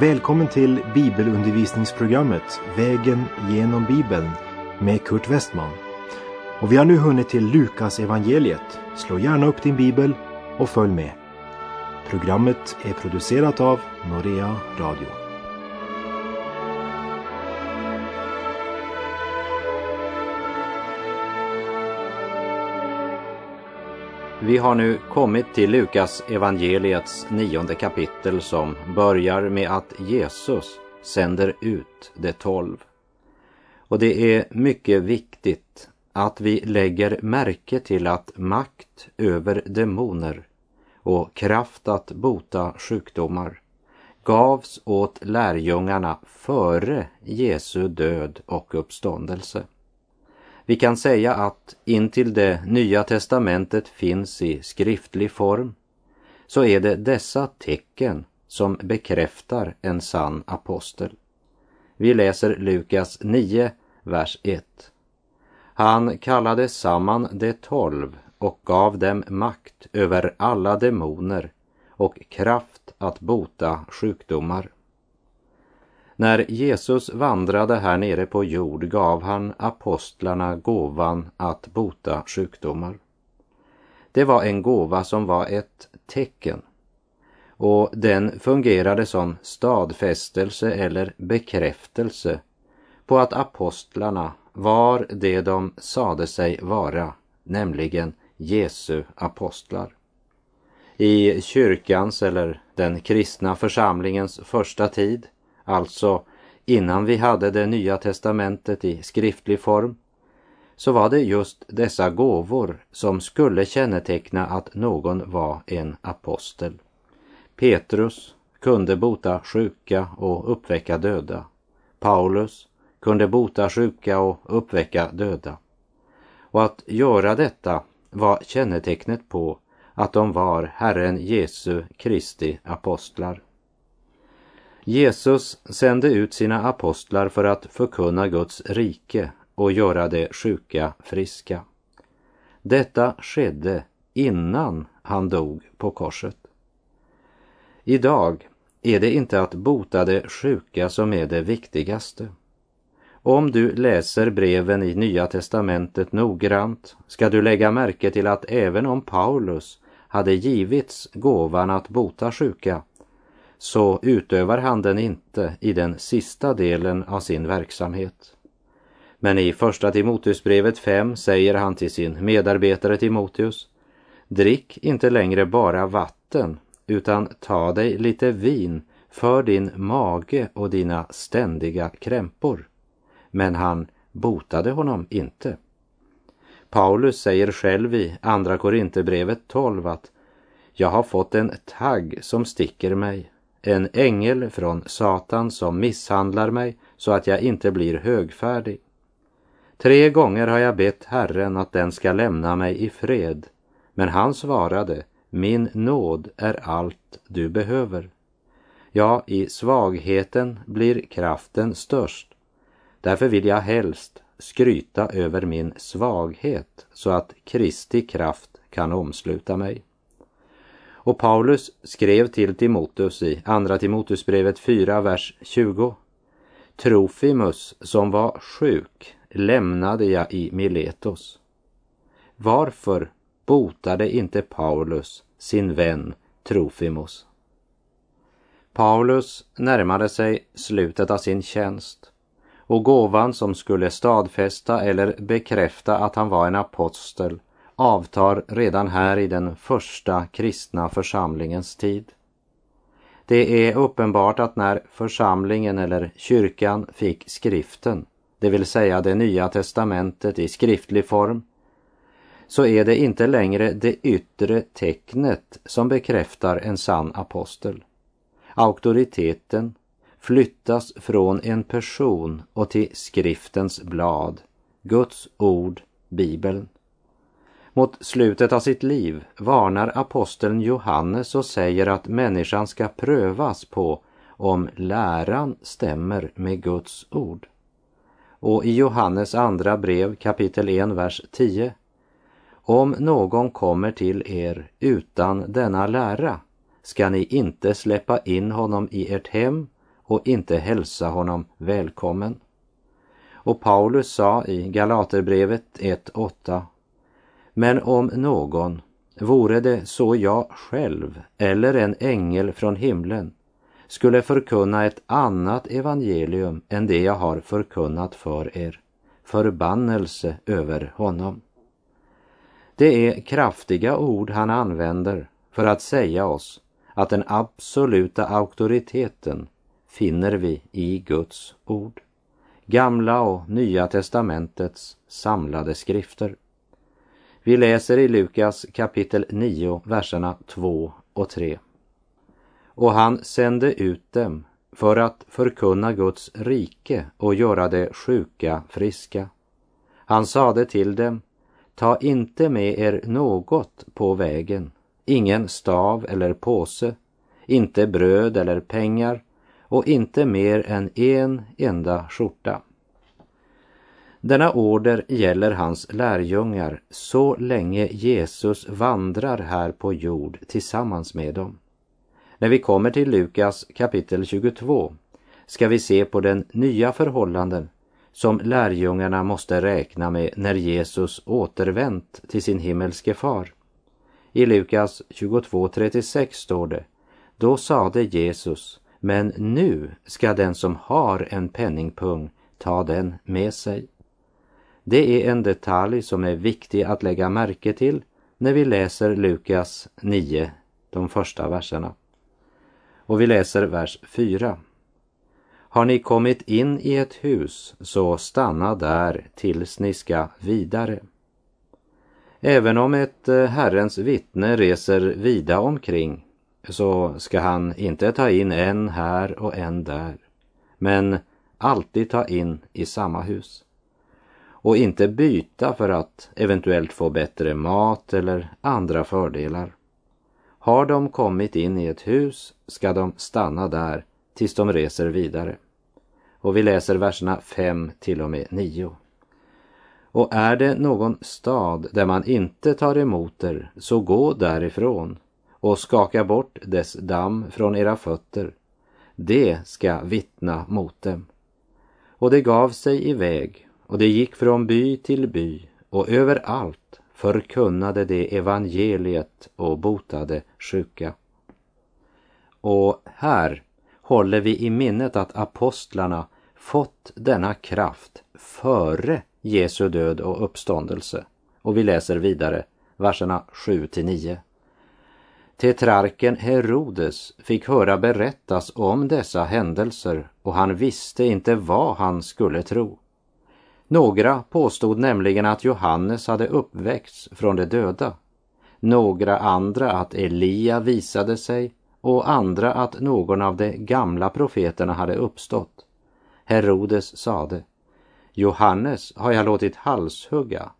Välkommen till bibelundervisningsprogrammet Vägen genom Bibeln med Kurt Westman. Och vi har nu hunnit till Lukas evangeliet. Slå gärna upp din bibel och följ med. Programmet är producerat av Norea Radio. Vi har nu kommit till Lukas evangeliets nionde kapitel som börjar med att Jesus sänder ut de tolv. Och det är mycket viktigt att vi lägger märke till att makt över demoner och kraft att bota sjukdomar gavs åt lärjungarna före Jesu död och uppståndelse. Vi kan säga att intill det nya testamentet finns i skriftlig form så är det dessa tecken som bekräftar en sann apostel. Vi läser Lukas 9, vers 1. Han kallade samman de tolv och gav dem makt över alla demoner och kraft att bota sjukdomar. När Jesus vandrade här nere på jord gav han apostlarna gåvan att bota sjukdomar. Det var en gåva som var ett tecken och den fungerade som stadfästelse eller bekräftelse på att apostlarna var det de sade sig vara, nämligen Jesu apostlar. I kyrkans eller den kristna församlingens första tid alltså innan vi hade det nya testamentet i skriftlig form, så var det just dessa gåvor som skulle känneteckna att någon var en apostel. Petrus kunde bota sjuka och uppväcka döda. Paulus kunde bota sjuka och uppväcka döda. Och att göra detta var kännetecknet på att de var Herren Jesu Kristi apostlar. Jesus sände ut sina apostlar för att förkunna Guds rike och göra de sjuka friska. Detta skedde innan han dog på korset. Idag är det inte att bota de sjuka som är det viktigaste. Om du läser breven i Nya testamentet noggrant ska du lägga märke till att även om Paulus hade givits gåvan att bota sjuka så utövar han den inte i den sista delen av sin verksamhet. Men i första Timoteusbrevet 5 säger han till sin medarbetare Timoteus Drick inte längre bara vatten utan ta dig lite vin för din mage och dina ständiga krämpor. Men han botade honom inte. Paulus säger själv i Andra Korinthierbrevet 12 att jag har fått en tagg som sticker mig en ängel från Satan som misshandlar mig så att jag inte blir högfärdig. Tre gånger har jag bett Herren att den ska lämna mig i fred, men han svarade, min nåd är allt du behöver. Ja, i svagheten blir kraften störst. Därför vill jag helst skryta över min svaghet så att Kristi kraft kan omsluta mig. Och Paulus skrev till Timoteus i Andra Timoteusbrevet 4, vers 20. Trofimus som var sjuk lämnade jag i Miletos. Varför botade inte Paulus sin vän Trofimus? Paulus närmade sig slutet av sin tjänst och gåvan som skulle stadfästa eller bekräfta att han var en apostel avtar redan här i den första kristna församlingens tid. Det är uppenbart att när församlingen eller kyrkan fick skriften, det vill säga det nya testamentet i skriftlig form, så är det inte längre det yttre tecknet som bekräftar en sann apostel. Auktoriteten flyttas från en person och till skriftens blad, Guds ord, Bibeln. Mot slutet av sitt liv varnar aposteln Johannes och säger att människan ska prövas på om läran stämmer med Guds ord. Och i Johannes andra brev kapitel 1, vers 10. Om någon kommer till er utan denna lära ska ni inte släppa in honom i ert hem och inte hälsa honom välkommen. Och Paulus sa i Galaterbrevet 1.8 men om någon, vore det så jag själv eller en ängel från himlen, skulle förkunna ett annat evangelium än det jag har förkunnat för er, förbannelse över honom. Det är kraftiga ord han använder för att säga oss att den absoluta auktoriteten finner vi i Guds ord. Gamla och Nya testamentets samlade skrifter. Vi läser i Lukas kapitel 9, verserna 2 och 3. Och han sände ut dem för att förkunna Guds rike och göra de sjuka friska. Han sade till dem, ta inte med er något på vägen, ingen stav eller påse, inte bröd eller pengar och inte mer än en enda skjorta. Denna order gäller hans lärjungar så länge Jesus vandrar här på jord tillsammans med dem. När vi kommer till Lukas kapitel 22 ska vi se på den nya förhållanden som lärjungarna måste räkna med när Jesus återvänt till sin himmelske far. I Lukas 22.36 står det, då sade Jesus, men nu ska den som har en penningpung ta den med sig. Det är en detalj som är viktig att lägga märke till när vi läser Lukas 9, de första verserna. Och vi läser vers 4. Har ni kommit in i ett hus, så stanna där tills ni ska vidare. Även om ett eh, Herrens vittne reser vida omkring så ska han inte ta in en här och en där, men alltid ta in i samma hus. Och inte byta för att eventuellt få bättre mat eller andra fördelar. Har de kommit in i ett hus ska de stanna där tills de reser vidare. Och vi läser verserna 5 till och med 9. Och är det någon stad där man inte tar emot er, så gå därifrån och skaka bort dess damm från era fötter. Det ska vittna mot dem. Och det gav sig iväg och det gick från by till by och överallt förkunnade det evangeliet och botade sjuka. Och här håller vi i minnet att apostlarna fått denna kraft före Jesu död och uppståndelse. Och vi läser vidare, verserna 7 till 9. Tetrarken Herodes fick höra berättas om dessa händelser och han visste inte vad han skulle tro. Några påstod nämligen att Johannes hade uppväckts från de döda. Några andra att Elia visade sig och andra att någon av de gamla profeterna hade uppstått. Herodes sade, Johannes har jag låtit halshugga.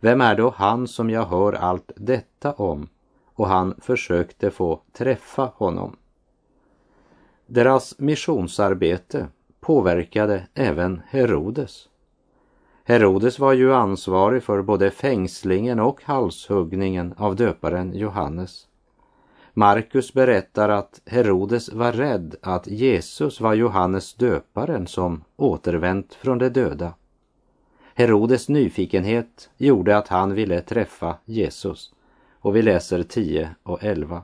Vem är då han som jag hör allt detta om? Och han försökte få träffa honom. Deras missionsarbete påverkade även Herodes. Herodes var ju ansvarig för både fängslingen och halshuggningen av döparen Johannes. Markus berättar att Herodes var rädd att Jesus var Johannes döparen som återvänt från de döda. Herodes nyfikenhet gjorde att han ville träffa Jesus och vi läser 10 och 11.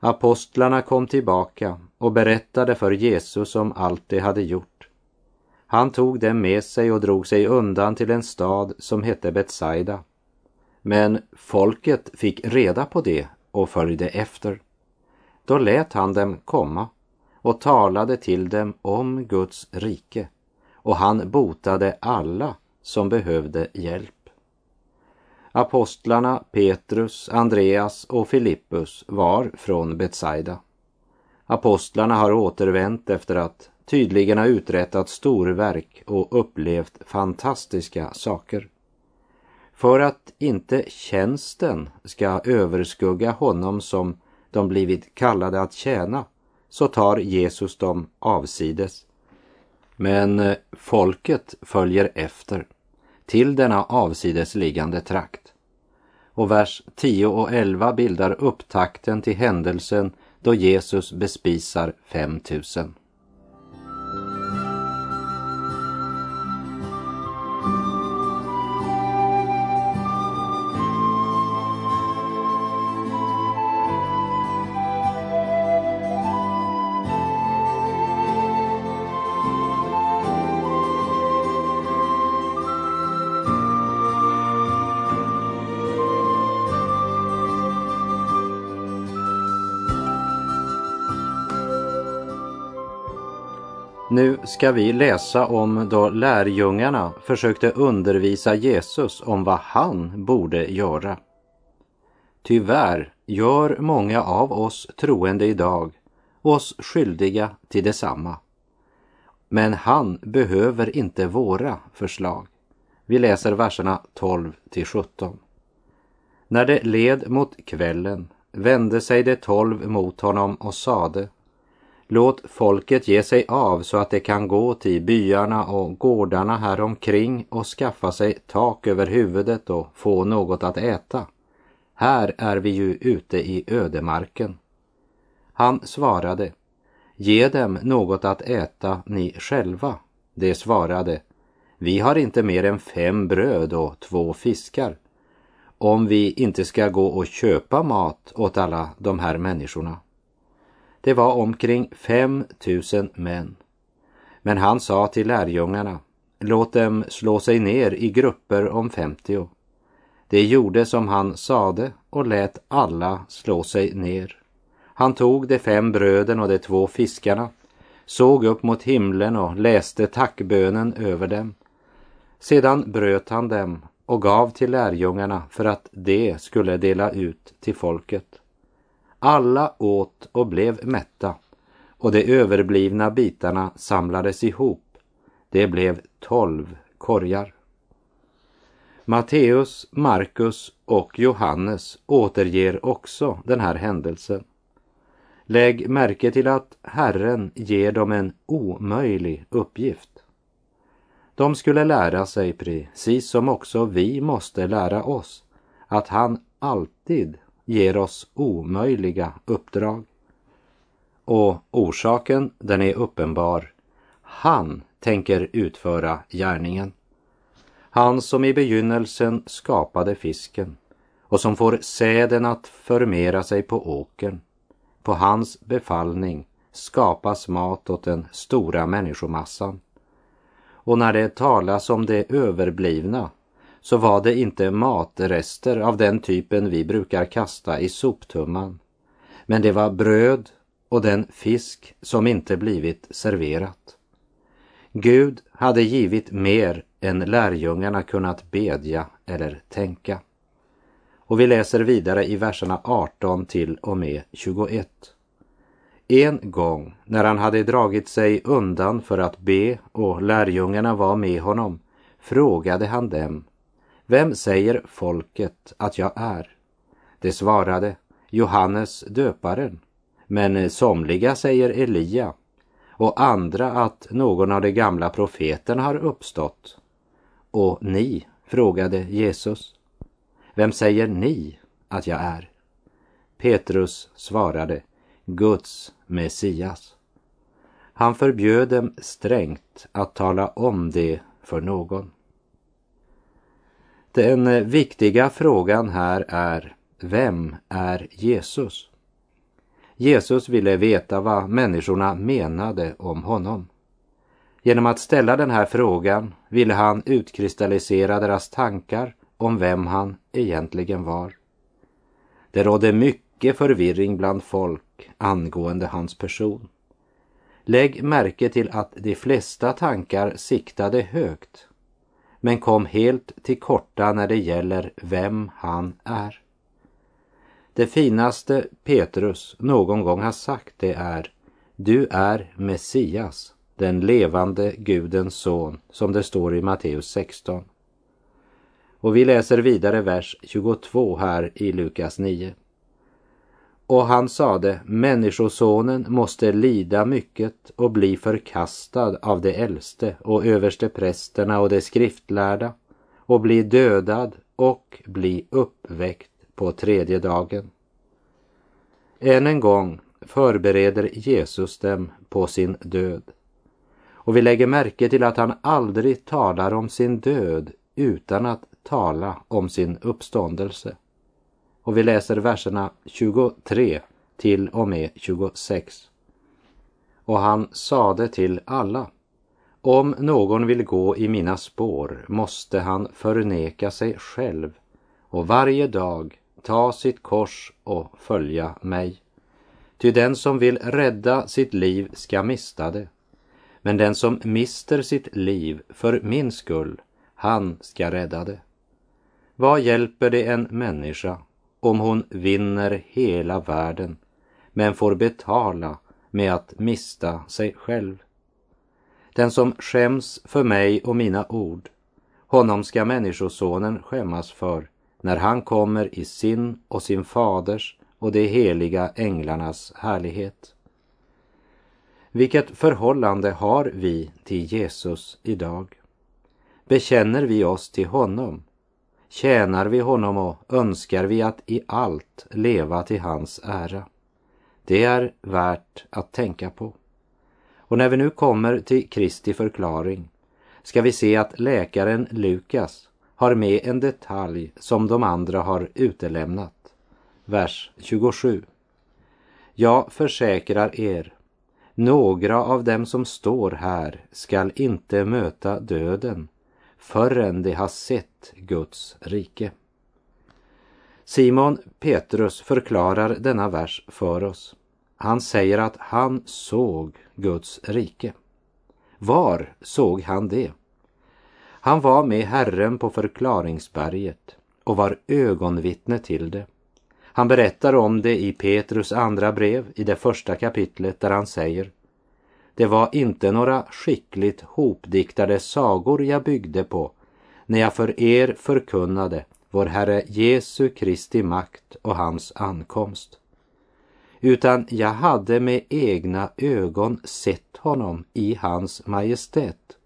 Apostlarna kom tillbaka och berättade för Jesus om allt de hade gjort. Han tog dem med sig och drog sig undan till en stad som hette Betsaida. Men folket fick reda på det och följde efter. Då lät han dem komma och talade till dem om Guds rike och han botade alla som behövde hjälp. Apostlarna Petrus, Andreas och Filippus var från Betsaida. Apostlarna har återvänt efter att tydligen har uträttat storverk och upplevt fantastiska saker. För att inte tjänsten ska överskugga honom som de blivit kallade att tjäna så tar Jesus dem avsides. Men eh, folket följer efter till denna avsidesliggande trakt. Och vers 10 och 11 bildar upptakten till händelsen då Jesus bespisar 5000. Ska vi läsa om då lärjungarna försökte undervisa Jesus om vad han borde göra. Tyvärr gör många av oss troende idag oss skyldiga till detsamma. Men han behöver inte våra förslag. Vi läser verserna 12 till 17. När det led mot kvällen vände sig de tolv mot honom och sade Låt folket ge sig av så att de kan gå till byarna och gårdarna här omkring och skaffa sig tak över huvudet och få något att äta. Här är vi ju ute i ödemarken. Han svarade, ge dem något att äta ni själva. De svarade, vi har inte mer än fem bröd och två fiskar. Om vi inte ska gå och köpa mat åt alla de här människorna. Det var omkring fem tusen män. Men han sa till lärjungarna, låt dem slå sig ner i grupper om femtio. De gjorde som han sade och lät alla slå sig ner. Han tog de fem bröden och de två fiskarna, såg upp mot himlen och läste tackbönen över dem. Sedan bröt han dem och gav till lärjungarna för att de skulle dela ut till folket. Alla åt och blev mätta och de överblivna bitarna samlades ihop. Det blev tolv korgar. Matteus, Markus och Johannes återger också den här händelsen. Lägg märke till att Herren ger dem en omöjlig uppgift. De skulle lära sig, precis som också vi måste lära oss, att han alltid ger oss omöjliga uppdrag. Och orsaken, den är uppenbar. Han tänker utföra gärningen. Han som i begynnelsen skapade fisken och som får säden att förmera sig på åkern. På hans befallning skapas mat åt den stora människomassan. Och när det talas om det överblivna så var det inte matrester av den typen vi brukar kasta i soptumman. Men det var bröd och den fisk som inte blivit serverat. Gud hade givit mer än lärjungarna kunnat bedja eller tänka. Och vi läser vidare i verserna 18 till och med 21. En gång när han hade dragit sig undan för att be och lärjungarna var med honom frågade han dem vem säger folket att jag är? Det svarade Johannes döparen, men somliga säger Elia och andra att någon av de gamla profeterna har uppstått. Och ni, frågade Jesus, vem säger ni att jag är? Petrus svarade, Guds Messias. Han förbjöd dem strängt att tala om det för någon. Den viktiga frågan här är, vem är Jesus? Jesus ville veta vad människorna menade om honom. Genom att ställa den här frågan ville han utkristallisera deras tankar om vem han egentligen var. Det rådde mycket förvirring bland folk angående hans person. Lägg märke till att de flesta tankar siktade högt men kom helt till korta när det gäller vem han är. Det finaste Petrus någon gång har sagt det är Du är Messias, den levande Gudens son, som det står i Matteus 16. Och vi läser vidare vers 22 här i Lukas 9. Och han sade, Människosonen måste lida mycket och bli förkastad av de äldste och överste prästerna och de skriftlärda och bli dödad och bli uppväckt på tredje dagen. Än en gång förbereder Jesus dem på sin död. Och vi lägger märke till att han aldrig talar om sin död utan att tala om sin uppståndelse. Och vi läser verserna 23 till och med 26. Och han sade till alla, om någon vill gå i mina spår måste han förneka sig själv och varje dag ta sitt kors och följa mig. Ty den som vill rädda sitt liv ska mista det. Men den som mister sitt liv för min skull, han ska rädda det. Vad hjälper det en människa om hon vinner hela världen men får betala med att mista sig själv? Den som skäms för mig och mina ord, honom ska Människosonen skämmas för när han kommer i sin och sin faders och de heliga änglarnas härlighet. Vilket förhållande har vi till Jesus idag? Bekänner vi oss till honom? Tjänar vi honom och önskar vi att i allt leva till hans ära? Det är värt att tänka på. Och när vi nu kommer till Kristi förklaring ska vi se att läkaren Lukas har med en detalj som de andra har utelämnat vers 27. Jag försäkrar er, några av dem som står här skall inte möta döden förrän de har sett Guds rike. Simon Petrus förklarar denna vers för oss. Han säger att han såg Guds rike. Var såg han det? Han var med Herren på förklaringsberget och var ögonvittne till det. Han berättar om det i Petrus andra brev i det första kapitlet där han säger det var inte några skickligt hopdiktade sagor jag byggde på när jag för er förkunnade vår Herre Jesu Kristi makt och hans ankomst. Utan jag hade med egna ögon sett honom i hans majestät.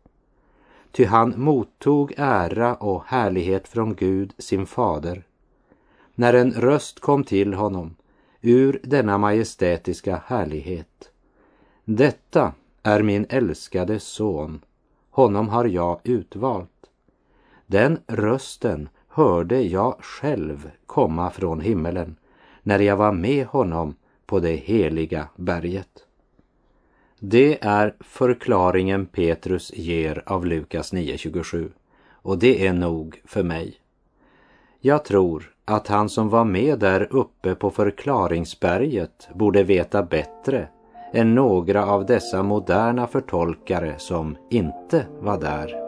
Ty han mottog ära och härlighet från Gud, sin fader när en röst kom till honom ur denna majestätiska härlighet. Detta är min älskade son, honom har jag utvalt. Den rösten hörde jag själv komma från himmelen när jag var med honom på det heliga berget. Det är förklaringen Petrus ger av Lukas 9.27 och det är nog för mig. Jag tror att han som var med där uppe på förklaringsberget borde veta bättre än några av dessa moderna förtolkare som inte var där.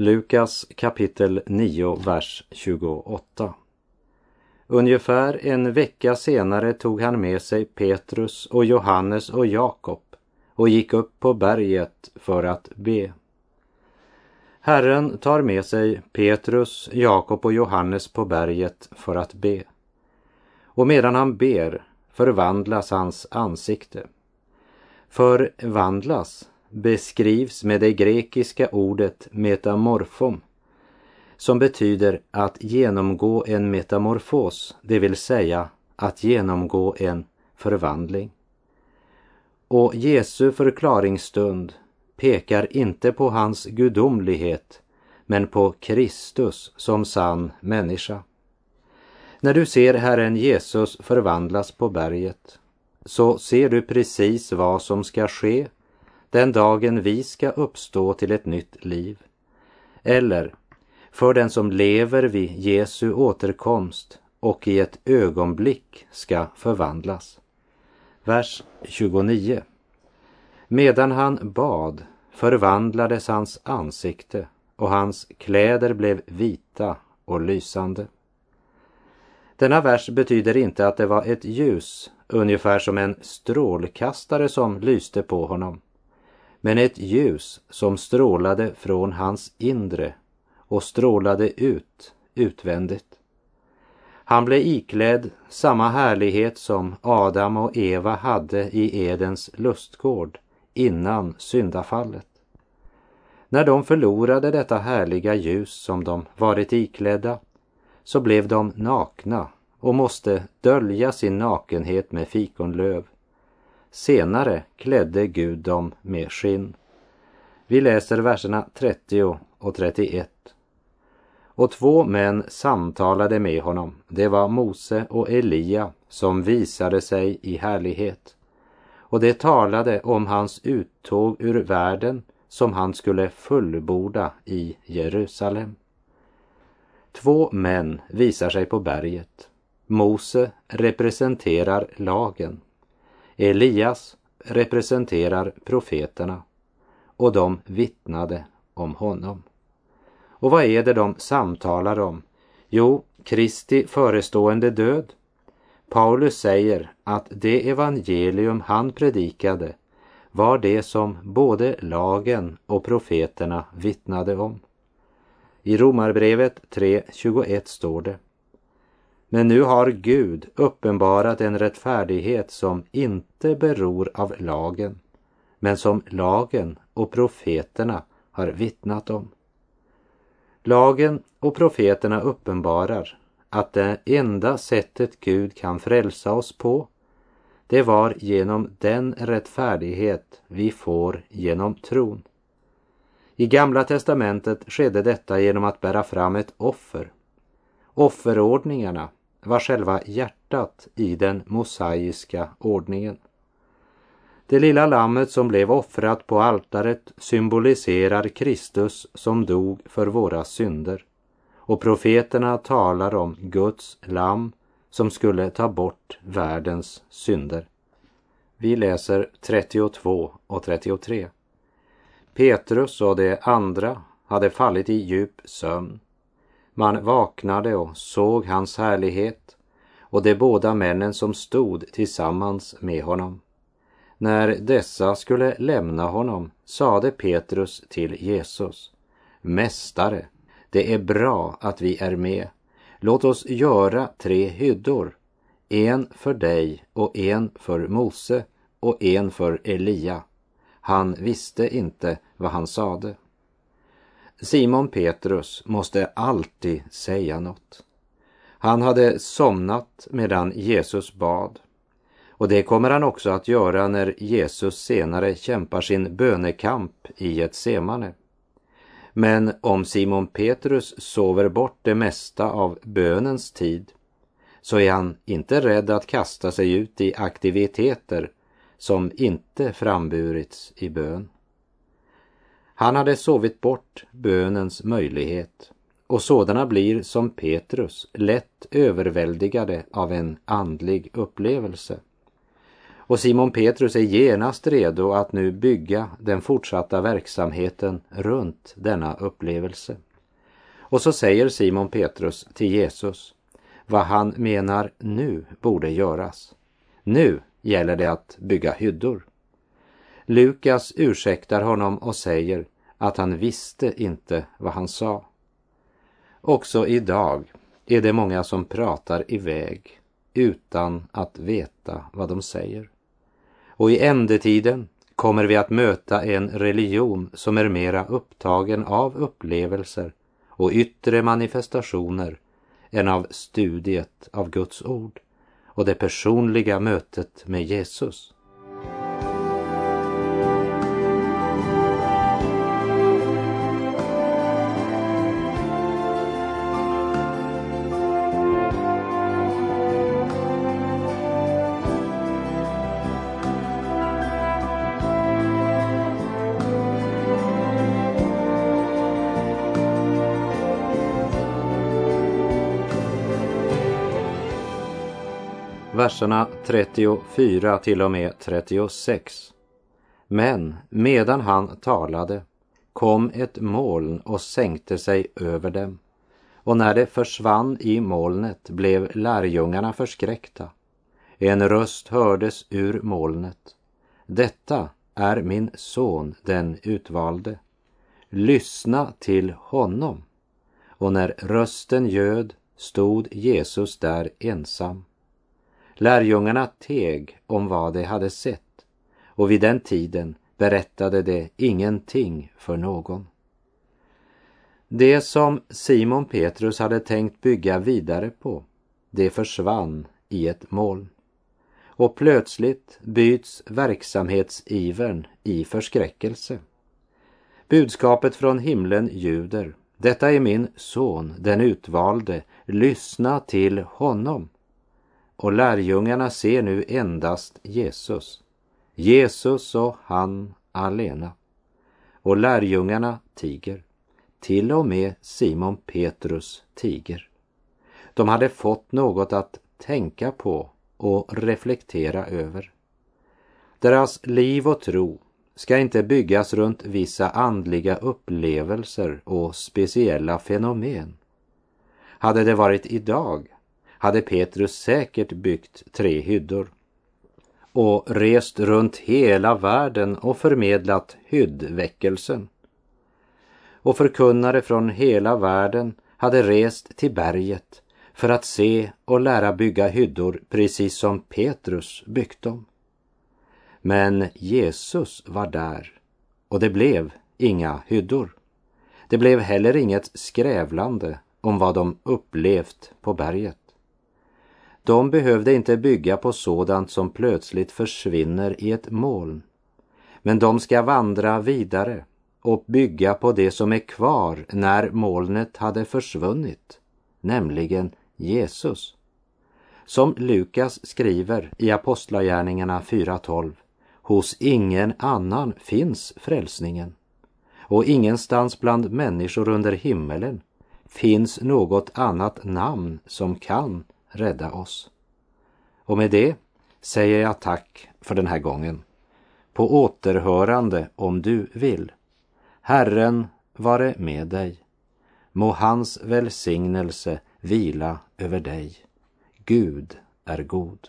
Lukas kapitel 9, vers 28. Ungefär en vecka senare tog han med sig Petrus och Johannes och Jakob och gick upp på berget för att be. Herren tar med sig Petrus, Jakob och Johannes på berget för att be. Och medan han ber förvandlas hans ansikte. Förvandlas beskrivs med det grekiska ordet metamorfom som betyder att genomgå en metamorfos, det vill säga att genomgå en förvandling. Och Jesu förklaringsstund pekar inte på hans gudomlighet men på Kristus som sann människa. När du ser Herren Jesus förvandlas på berget så ser du precis vad som ska ske den dagen vi ska uppstå till ett nytt liv. Eller för den som lever vid Jesu återkomst och i ett ögonblick ska förvandlas. Vers 29. Medan han bad förvandlades hans ansikte och hans kläder blev vita och lysande. Denna vers betyder inte att det var ett ljus, ungefär som en strålkastare som lyste på honom, men ett ljus som strålade från hans inre och strålade ut utvändigt. Han blev iklädd samma härlighet som Adam och Eva hade i Edens lustgård innan syndafallet. När de förlorade detta härliga ljus som de varit iklädda så blev de nakna och måste dölja sin nakenhet med fikonlöv. Senare klädde Gud dem med skinn. Vi läser verserna 30 och 31. Och två män samtalade med honom. Det var Mose och Elia som visade sig i härlighet. Och det talade om hans uttåg ur världen som han skulle fullborda i Jerusalem. Två män visar sig på berget. Mose representerar lagen. Elias representerar profeterna och de vittnade om honom. Och vad är det de samtalar om? Jo, Kristi förestående död. Paulus säger att det evangelium han predikade var det som både lagen och profeterna vittnade om. I Romarbrevet 3.21 står det men nu har Gud uppenbarat en rättfärdighet som inte beror av lagen men som lagen och profeterna har vittnat om. Lagen och profeterna uppenbarar att det enda sättet Gud kan frälsa oss på det var genom den rättfärdighet vi får genom tron. I Gamla testamentet skedde detta genom att bära fram ett offer. Offerordningarna var själva hjärtat i den mosaiska ordningen. Det lilla lammet som blev offrat på altaret symboliserar Kristus som dog för våra synder. Och profeterna talar om Guds lamm som skulle ta bort världens synder. Vi läser 32 och 33. Petrus och de andra hade fallit i djup sömn. Man vaknade och såg hans härlighet och de båda männen som stod tillsammans med honom. När dessa skulle lämna honom sade Petrus till Jesus, Mästare, det är bra att vi är med. Låt oss göra tre hyddor, en för dig och en för Mose och en för Elia. Han visste inte vad han sade. Simon Petrus måste alltid säga något. Han hade somnat medan Jesus bad. Och det kommer han också att göra när Jesus senare kämpar sin bönekamp i ett semane. Men om Simon Petrus sover bort det mesta av bönens tid så är han inte rädd att kasta sig ut i aktiviteter som inte framburits i bön. Han hade sovit bort bönens möjlighet och sådana blir som Petrus lätt överväldigade av en andlig upplevelse. Och Simon Petrus är genast redo att nu bygga den fortsatta verksamheten runt denna upplevelse. Och så säger Simon Petrus till Jesus, vad han menar nu borde göras. Nu gäller det att bygga hyddor. Lukas ursäktar honom och säger att han visste inte vad han sa. Också idag är det många som pratar iväg utan att veta vad de säger. Och i ändetiden kommer vi att möta en religion som är mera upptagen av upplevelser och yttre manifestationer än av studiet av Guds ord och det personliga mötet med Jesus. Verserna 34 till och med 36. Men medan han talade kom ett moln och sänkte sig över dem. Och när det försvann i molnet blev lärjungarna förskräckta. En röst hördes ur molnet. Detta är min son, den utvalde. Lyssna till honom. Och när rösten ljöd stod Jesus där ensam. Lärjungarna teg om vad de hade sett och vid den tiden berättade de ingenting för någon. Det som Simon Petrus hade tänkt bygga vidare på, det försvann i ett moln. Och plötsligt byts verksamhetsivern i förskräckelse. Budskapet från himlen ljuder, detta är min son, den utvalde, lyssna till honom och lärjungarna ser nu endast Jesus. Jesus och han alena. Och lärjungarna tiger. Till och med Simon Petrus tiger. De hade fått något att tänka på och reflektera över. Deras liv och tro ska inte byggas runt vissa andliga upplevelser och speciella fenomen. Hade det varit idag hade Petrus säkert byggt tre hyddor och rest runt hela världen och förmedlat hyddväckelsen. Och förkunnare från hela världen hade rest till berget för att se och lära bygga hyddor precis som Petrus byggt dem. Men Jesus var där och det blev inga hyddor. Det blev heller inget skrävlande om vad de upplevt på berget. De behövde inte bygga på sådant som plötsligt försvinner i ett moln. Men de ska vandra vidare och bygga på det som är kvar när molnet hade försvunnit, nämligen Jesus. Som Lukas skriver i Apostlagärningarna 4.12. Hos ingen annan finns frälsningen och ingenstans bland människor under himmelen finns något annat namn som kan rädda oss. Och med det säger jag tack för den här gången. På återhörande om du vill. Herren vare med dig. Må hans välsignelse vila över dig. Gud är god.